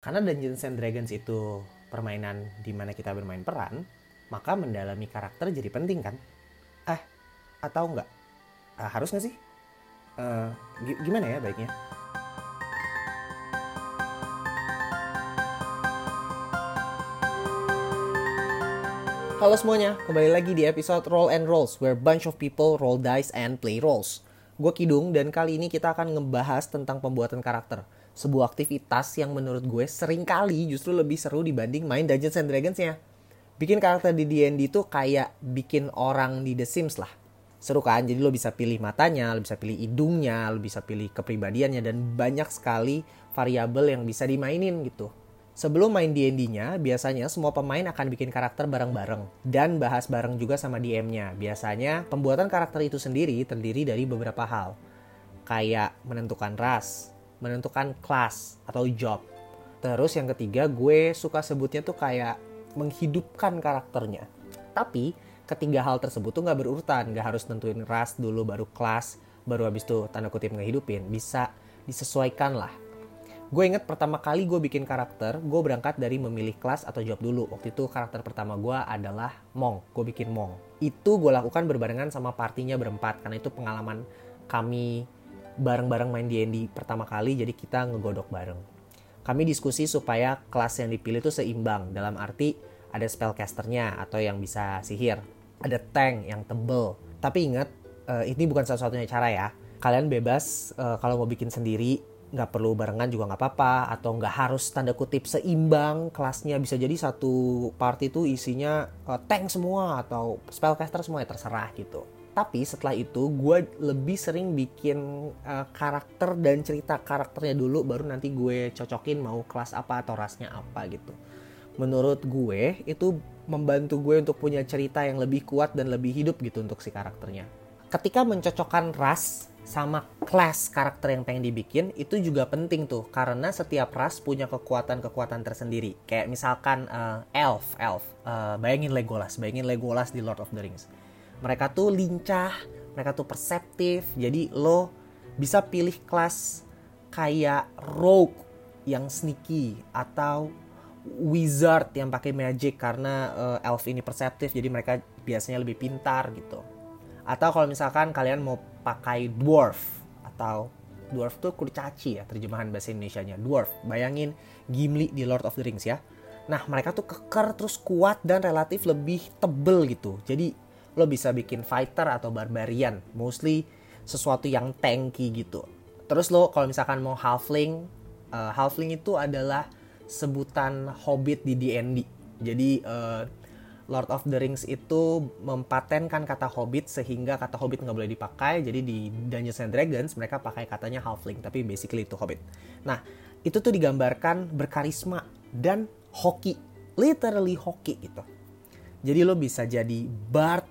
Karena Dungeons and Dragons itu permainan di mana kita bermain peran, maka mendalami karakter jadi penting kan? Eh, atau enggak? Uh, harus nggak sih? Uh, gimana ya baiknya? Halo semuanya, kembali lagi di episode Roll and Rolls, where bunch of people roll dice and play roles. Gue Kidung, dan kali ini kita akan ngebahas tentang pembuatan karakter sebuah aktivitas yang menurut gue sering kali justru lebih seru dibanding main Dungeons and Dragons-nya. Bikin karakter di D&D itu kayak bikin orang di The Sims lah. Seru kan? Jadi lo bisa pilih matanya, lo bisa pilih hidungnya, lo bisa pilih kepribadiannya dan banyak sekali variabel yang bisa dimainin gitu. Sebelum main D&D-nya, biasanya semua pemain akan bikin karakter bareng-bareng dan bahas bareng juga sama DM-nya. Biasanya pembuatan karakter itu sendiri terdiri dari beberapa hal. Kayak menentukan ras, menentukan kelas atau job. Terus yang ketiga gue suka sebutnya tuh kayak menghidupkan karakternya. Tapi ketiga hal tersebut tuh gak berurutan, gak harus tentuin ras dulu baru kelas, baru habis itu tanda kutip ngehidupin. Bisa disesuaikan lah. Gue inget pertama kali gue bikin karakter, gue berangkat dari memilih kelas atau job dulu. Waktu itu karakter pertama gue adalah Mong, gue bikin Mong. Itu gue lakukan berbarengan sama partinya berempat, karena itu pengalaman kami bareng-bareng main D&D pertama kali jadi kita ngegodok bareng. Kami diskusi supaya kelas yang dipilih itu seimbang dalam arti ada spellcasternya atau yang bisa sihir, ada tank yang tebel. Tapi ingat uh, ini bukan satu-satunya cara ya. Kalian bebas uh, kalau mau bikin sendiri nggak perlu barengan juga nggak apa-apa atau nggak harus tanda kutip seimbang kelasnya bisa jadi satu party itu isinya uh, tank semua atau spellcaster semua ya terserah gitu tapi setelah itu gue lebih sering bikin uh, karakter dan cerita karakternya dulu baru nanti gue cocokin mau kelas apa atau rasnya apa gitu. Menurut gue itu membantu gue untuk punya cerita yang lebih kuat dan lebih hidup gitu untuk si karakternya. Ketika mencocokkan ras sama kelas karakter yang pengen dibikin itu juga penting tuh. Karena setiap ras punya kekuatan-kekuatan tersendiri. Kayak misalkan uh, elf elf. Uh, bayangin Legolas bayangin Legolas di Lord of the Rings mereka tuh lincah mereka tuh perseptif jadi lo bisa pilih kelas kayak rogue yang sneaky atau wizard yang pakai magic karena uh, elf ini perseptif jadi mereka biasanya lebih pintar gitu. Atau kalau misalkan kalian mau pakai dwarf atau dwarf tuh kurcaci ya terjemahan bahasa Indonesia nya dwarf bayangin Gimli di Lord of the Rings ya. Nah mereka tuh keker terus kuat dan relatif lebih tebel gitu. Jadi lo bisa bikin fighter atau barbarian mostly sesuatu yang tanky gitu. Terus lo kalau misalkan mau halfling uh, halfling itu adalah sebutan hobbit di D&D jadi uh, Lord of the Rings itu mempatenkan kata hobbit sehingga kata hobbit nggak boleh dipakai. Jadi di Dungeons and Dragons mereka pakai katanya halfling tapi basically itu hobbit. Nah itu tuh digambarkan berkarisma dan hoki. Literally hoki gitu. Jadi lo bisa jadi bard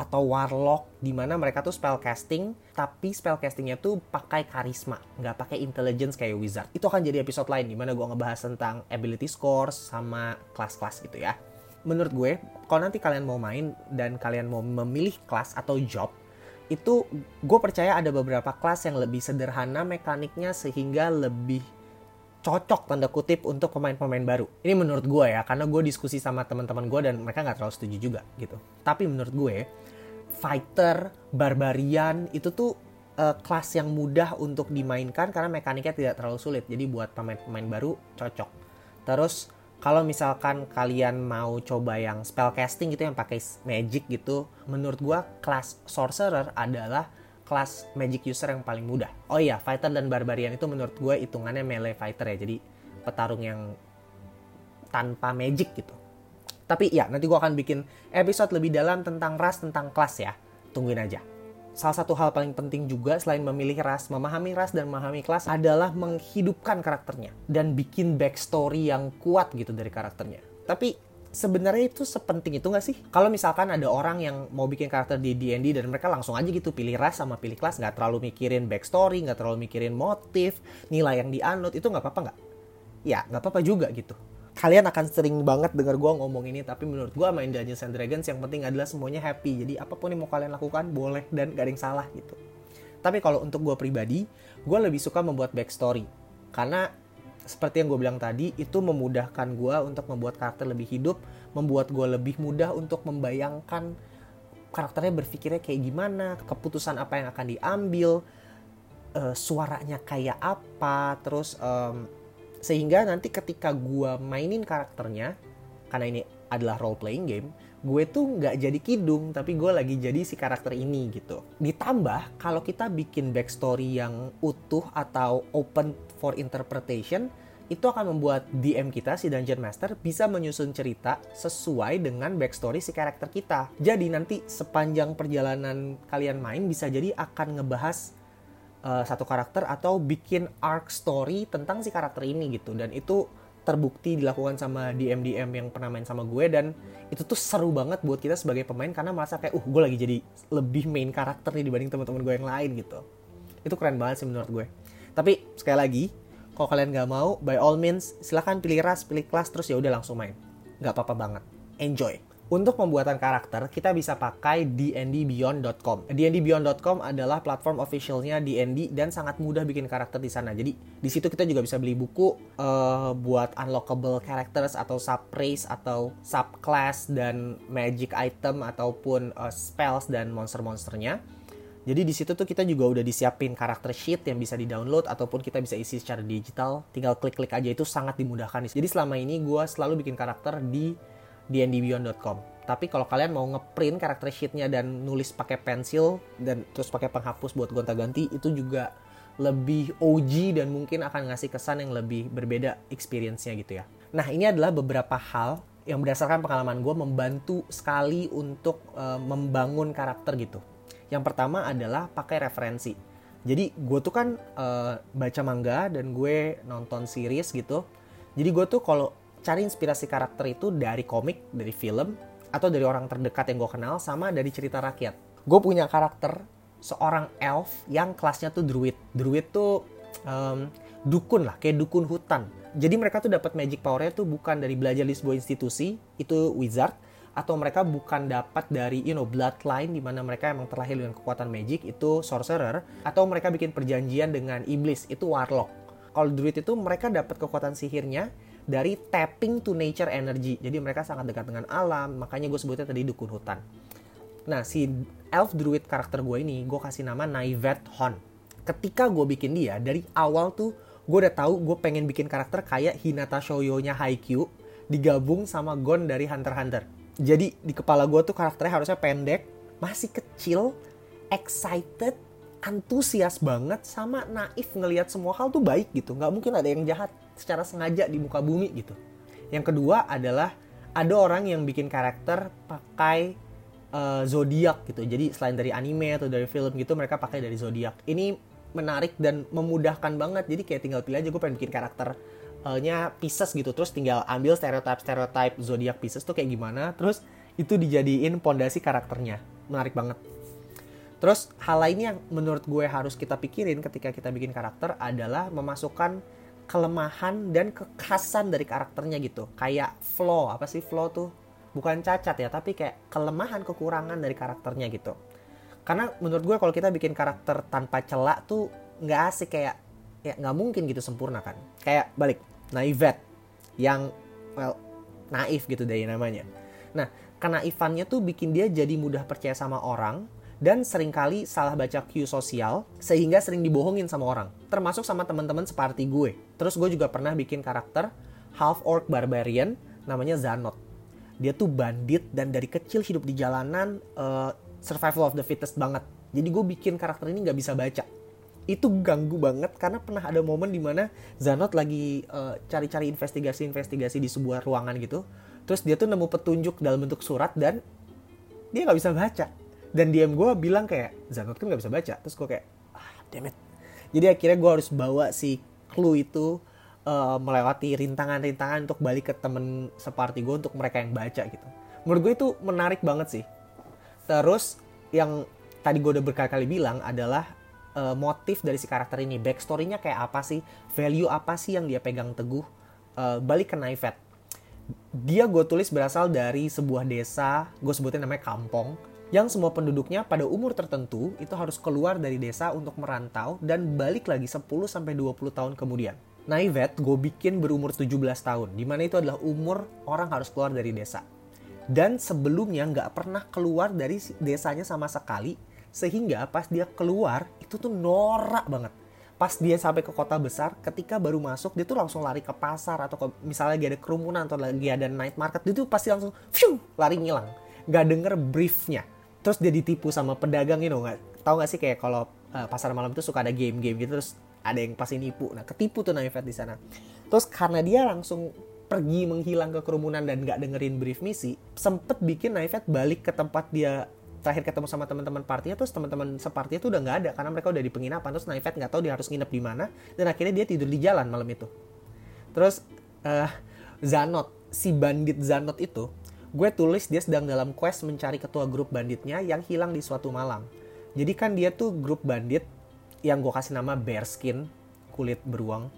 atau warlock di mana mereka tuh spell casting tapi spell castingnya tuh pakai karisma nggak pakai intelligence kayak wizard. Itu akan jadi episode lain di mana gue ngebahas tentang ability scores sama kelas-kelas gitu ya. Menurut gue kalau nanti kalian mau main dan kalian mau memilih kelas atau job itu gue percaya ada beberapa kelas yang lebih sederhana mekaniknya sehingga lebih cocok tanda kutip untuk pemain-pemain baru. Ini menurut gue ya, karena gue diskusi sama teman-teman gue dan mereka nggak terlalu setuju juga gitu. Tapi menurut gue, fighter, barbarian itu tuh uh, kelas yang mudah untuk dimainkan karena mekaniknya tidak terlalu sulit. Jadi buat pemain-pemain baru cocok. Terus kalau misalkan kalian mau coba yang spell casting gitu yang pakai magic gitu, menurut gue kelas sorcerer adalah kelas magic user yang paling mudah. Oh iya, fighter dan barbarian itu menurut gue hitungannya melee fighter ya. Jadi petarung yang tanpa magic gitu. Tapi ya, nanti gue akan bikin episode lebih dalam tentang ras, tentang kelas ya. Tungguin aja. Salah satu hal paling penting juga selain memilih ras, memahami ras dan memahami kelas adalah menghidupkan karakternya dan bikin backstory yang kuat gitu dari karakternya. Tapi sebenarnya itu sepenting itu gak sih? Kalau misalkan ada orang yang mau bikin karakter di D&D dan mereka langsung aja gitu pilih ras sama pilih kelas, nggak terlalu mikirin backstory, nggak terlalu mikirin motif, nilai yang dianut, itu nggak apa-apa nggak? Ya, nggak apa-apa juga gitu. Kalian akan sering banget denger gue ngomong ini, tapi menurut gue main Dungeons and Dragons yang penting adalah semuanya happy. Jadi apa pun yang mau kalian lakukan boleh dan gak ada yang salah gitu. Tapi kalau untuk gue pribadi, gue lebih suka membuat backstory. Karena seperti yang gue bilang tadi, itu memudahkan gue untuk membuat karakter lebih hidup, membuat gue lebih mudah untuk membayangkan karakternya berpikirnya kayak gimana, keputusan apa yang akan diambil, uh, suaranya kayak apa, terus um, sehingga nanti ketika gue mainin karakternya, karena ini adalah role playing game, gue tuh nggak jadi kidung tapi gue lagi jadi si karakter ini gitu. Ditambah kalau kita bikin backstory yang utuh atau open for interpretation itu akan membuat DM kita si Dungeon Master bisa menyusun cerita sesuai dengan backstory si karakter kita. Jadi nanti sepanjang perjalanan kalian main bisa jadi akan ngebahas uh, satu karakter atau bikin arc story tentang si karakter ini gitu. Dan itu terbukti dilakukan sama DM-DM yang pernah main sama gue dan itu tuh seru banget buat kita sebagai pemain karena merasa kayak uh gue lagi jadi lebih main karakter nih dibanding teman-teman gue yang lain gitu. Itu keren banget sih menurut gue tapi sekali lagi kalau kalian nggak mau by all means silahkan pilih ras pilih kelas terus ya udah langsung main nggak apa-apa banget enjoy untuk pembuatan karakter, kita bisa pakai dndbeyond.com. dndbeyond.com adalah platform officialnya D&D dan sangat mudah bikin karakter di sana. Jadi di situ kita juga bisa beli buku uh, buat unlockable characters atau sub race atau sub class dan magic item ataupun uh, spells dan monster-monsternya. Jadi di situ tuh kita juga udah disiapin karakter sheet yang bisa di-download ataupun kita bisa isi secara digital. Tinggal klik-klik aja itu sangat dimudahkan. Jadi selama ini gue selalu bikin karakter di dndbeyond.com. Tapi kalau kalian mau ngeprint karakter sheetnya dan nulis pakai pensil dan terus pakai penghapus buat gonta-ganti itu juga lebih OG dan mungkin akan ngasih kesan yang lebih berbeda experience-nya gitu ya. Nah ini adalah beberapa hal yang berdasarkan pengalaman gue membantu sekali untuk uh, membangun karakter gitu. Yang pertama adalah pakai referensi. Jadi gue tuh kan uh, baca manga dan gue nonton series gitu. Jadi gue tuh kalau cari inspirasi karakter itu dari komik, dari film, atau dari orang terdekat yang gue kenal, sama dari cerita rakyat. Gue punya karakter seorang elf yang kelasnya tuh druid. Druid tuh um, dukun lah, kayak dukun hutan. Jadi mereka tuh dapat magic powernya tuh bukan dari belajar di sebuah institusi, itu wizard, atau mereka bukan dapat dari you know bloodline di mana mereka emang terlahir dengan kekuatan magic itu sorcerer atau mereka bikin perjanjian dengan iblis itu warlock. Kalau druid itu mereka dapat kekuatan sihirnya dari tapping to nature energy. Jadi mereka sangat dekat dengan alam, makanya gue sebutnya tadi dukun hutan. Nah, si elf druid karakter gue ini, gue kasih nama Naivet Hon. Ketika gue bikin dia, dari awal tuh gue udah tahu gue pengen bikin karakter kayak Hinata Shoyo-nya Haikyuu digabung sama Gon dari Hunter Hunter. Jadi di kepala gue tuh karakternya harusnya pendek, masih kecil, excited, antusias banget sama naif ngelihat semua hal tuh baik gitu. Nggak mungkin ada yang jahat secara sengaja di muka bumi gitu. Yang kedua adalah ada orang yang bikin karakter pakai uh, zodiak gitu. Jadi selain dari anime atau dari film gitu mereka pakai dari zodiak. Ini menarik dan memudahkan banget. Jadi kayak tinggal pilih aja gue pengen bikin karakternya Pisces gitu terus tinggal ambil stereotip stereotip zodiak Pisces tuh kayak gimana terus itu dijadiin pondasi karakternya menarik banget Terus hal lainnya yang menurut gue harus kita pikirin ketika kita bikin karakter adalah memasukkan kelemahan dan kekhasan dari karakternya gitu. Kayak flaw, apa sih flaw tuh? Bukan cacat ya, tapi kayak kelemahan, kekurangan dari karakternya gitu. Karena menurut gue kalau kita bikin karakter tanpa celak tuh nggak asik kayak ya nggak mungkin gitu sempurna kan. Kayak balik, naivet yang well naif gitu dari namanya. Nah, kenaifannya tuh bikin dia jadi mudah percaya sama orang, dan sering kali salah baca cue sosial sehingga sering dibohongin sama orang. Termasuk sama teman-teman seperti gue. Terus gue juga pernah bikin karakter half orc barbarian namanya Zanot dia tuh bandit dan dari kecil hidup di jalanan uh, survival of the fittest banget. Jadi gue bikin karakter ini nggak bisa baca itu ganggu banget karena pernah ada momen di mana Zanot lagi uh, cari-cari investigasi-investigasi di sebuah ruangan gitu. Terus dia tuh nemu petunjuk dalam bentuk surat dan dia nggak bisa baca. Dan DM gue bilang kayak Zanot kan gak bisa baca. Terus gue kayak ah damn it. Jadi akhirnya gue harus bawa si clue itu uh, melewati rintangan-rintangan untuk balik ke temen seperti gue untuk mereka yang baca gitu. Menurut gue itu menarik banget sih. Terus yang tadi gue udah berkali-kali bilang adalah uh, motif dari si karakter ini backstorynya kayak apa sih value apa sih yang dia pegang teguh uh, balik ke Naifet dia gue tulis berasal dari sebuah desa gue sebutin namanya kampong yang semua penduduknya pada umur tertentu itu harus keluar dari desa untuk merantau dan balik lagi 10 sampai 20 tahun kemudian. Naivet gue bikin berumur 17 tahun, di mana itu adalah umur orang harus keluar dari desa. Dan sebelumnya nggak pernah keluar dari desanya sama sekali, sehingga pas dia keluar itu tuh norak banget. Pas dia sampai ke kota besar, ketika baru masuk dia tuh langsung lari ke pasar atau ke, misalnya lagi ada kerumunan atau lagi ada night market, dia tuh pasti langsung fiu, lari ngilang. Nggak denger briefnya. Terus dia ditipu sama pedagang, you know, nggak tahu nggak sih kayak kalau uh, pasar malam itu suka ada game-game gitu terus ada yang pasti nipu. Nah, ketipu tuh Naifet di sana. Terus karena dia langsung pergi menghilang ke kerumunan dan nggak dengerin brief misi, sempet bikin Naifet balik ke tempat dia terakhir ketemu sama teman-teman partinya terus teman-teman separtinya tuh udah nggak ada karena mereka udah di penginapan terus Naifet nggak tahu dia harus nginep di mana dan akhirnya dia tidur di jalan malam itu terus uh, Zanot si bandit Zanot itu gue tulis dia sedang dalam quest mencari ketua grup banditnya yang hilang di suatu malam jadi kan dia tuh grup bandit yang gue kasih nama Bearskin, kulit beruang.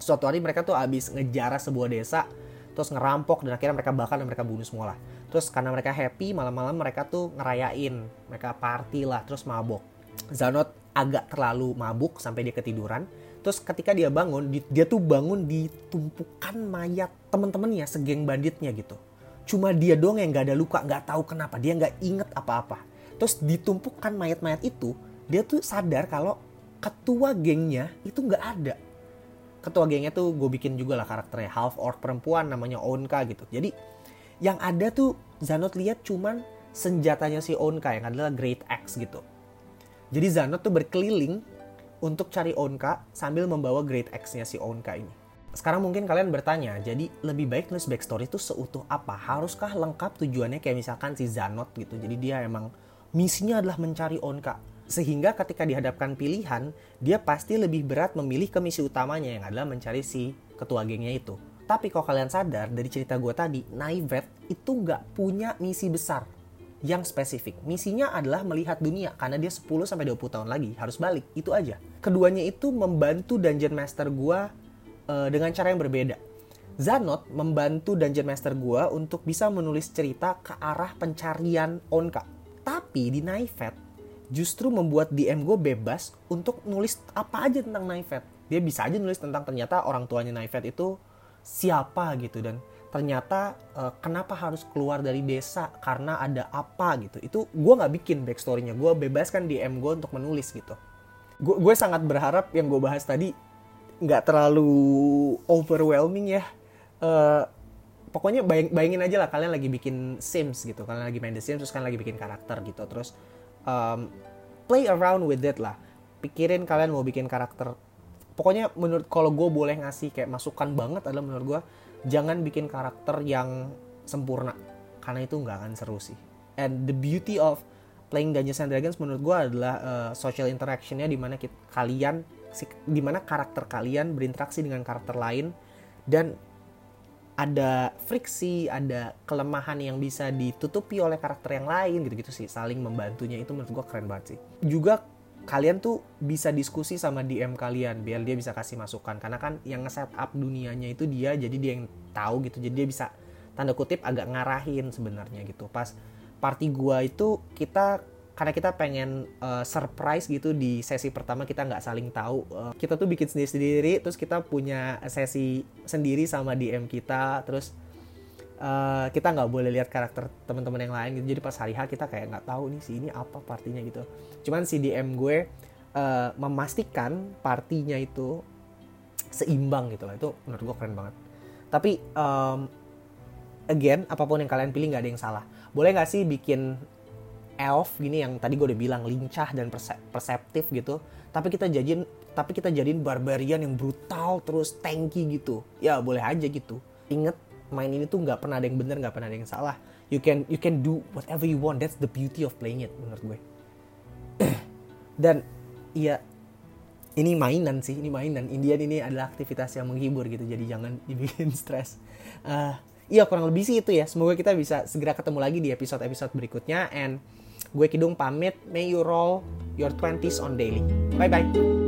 Suatu hari mereka tuh abis ngejarah sebuah desa, terus ngerampok dan akhirnya mereka bakar dan mereka bunuh semua lah. Terus karena mereka happy, malam-malam mereka tuh ngerayain, mereka party lah, terus mabok. Zanot agak terlalu mabuk sampai dia ketiduran. Terus ketika dia bangun, dia tuh bangun di tumpukan mayat temen-temennya, segeng banditnya gitu. Cuma dia doang yang gak ada luka, gak tahu kenapa, dia gak inget apa-apa. Terus ditumpukan mayat-mayat itu, dia tuh sadar kalau ketua gengnya itu nggak ada ketua gengnya tuh gue bikin juga lah karakternya half orc perempuan namanya Onka gitu jadi yang ada tuh Zanot lihat cuman senjatanya si Onka yang adalah Great Axe gitu jadi Zanot tuh berkeliling untuk cari Onka sambil membawa Great Axe-nya si Onka ini sekarang mungkin kalian bertanya, jadi lebih baik nulis backstory itu seutuh apa? Haruskah lengkap tujuannya kayak misalkan si Zanot gitu. Jadi dia emang misinya adalah mencari Onka sehingga ketika dihadapkan pilihan, dia pasti lebih berat memilih ke misi utamanya yang adalah mencari si ketua gengnya itu. Tapi kalau kalian sadar dari cerita gue tadi, Naivet itu nggak punya misi besar yang spesifik. Misinya adalah melihat dunia karena dia 10-20 tahun lagi harus balik. Itu aja. Keduanya itu membantu Dungeon Master gue uh, dengan cara yang berbeda. Zanot membantu Dungeon Master gue untuk bisa menulis cerita ke arah pencarian Onka. Tapi di Naivet, justru membuat DM gue bebas untuk nulis apa aja tentang Naifet. Dia bisa aja nulis tentang ternyata orang tuanya Naifet itu siapa gitu dan ternyata uh, kenapa harus keluar dari desa karena ada apa gitu. Itu gue nggak bikin backstorynya. Gue bebaskan DM gue untuk menulis gitu. Gue sangat berharap yang gue bahas tadi nggak terlalu overwhelming ya. Uh, pokoknya bayang, bayangin aja lah kalian lagi bikin Sims gitu. Kalian lagi main The Sims terus kalian lagi bikin karakter gitu. Terus um, play around with it lah pikirin kalian mau bikin karakter pokoknya menurut kalau gue boleh ngasih kayak masukan banget adalah menurut gue jangan bikin karakter yang sempurna karena itu nggak akan seru sih and the beauty of playing Dungeons and Dragons menurut gue adalah uh, social interactionnya di mana kita, kalian di mana karakter kalian berinteraksi dengan karakter lain dan ada friksi, ada kelemahan yang bisa ditutupi oleh karakter yang lain gitu-gitu sih. Saling membantunya itu menurut gue keren banget sih. Juga kalian tuh bisa diskusi sama DM kalian biar dia bisa kasih masukan. Karena kan yang nge-set up dunianya itu dia jadi dia yang tahu gitu. Jadi dia bisa tanda kutip agak ngarahin sebenarnya gitu. Pas party gua itu kita karena kita pengen uh, surprise gitu di sesi pertama kita nggak saling tahu uh, kita tuh bikin sendiri sendiri terus kita punya sesi sendiri sama DM kita terus uh, kita nggak boleh lihat karakter teman-teman yang lain gitu. Jadi pas hari H kita kayak nggak tahu nih si ini apa partinya gitu. Cuman si DM gue uh, memastikan partinya itu seimbang gitu lah itu menurut gue keren banget. Tapi um, again apa pun yang kalian pilih nggak ada yang salah. Boleh nggak sih bikin elf gini yang tadi gue udah bilang lincah dan perseptif gitu tapi kita jadiin tapi kita jadiin barbarian yang brutal terus tanky gitu? Ya boleh aja gitu. Inget main ini tuh nggak pernah ada yang bener nggak pernah ada yang salah you can you can do whatever you want that's the beauty of playing it menurut gue dan iya ini mainan sih ini mainan Indian ini adalah aktivitas yang menghibur gitu jadi jangan dibikin stres uh, iya kurang lebih sih itu ya semoga kita bisa segera ketemu lagi di episode-episode berikutnya and Gue Kidung pamit. May you roll your 20s on daily. Bye-bye.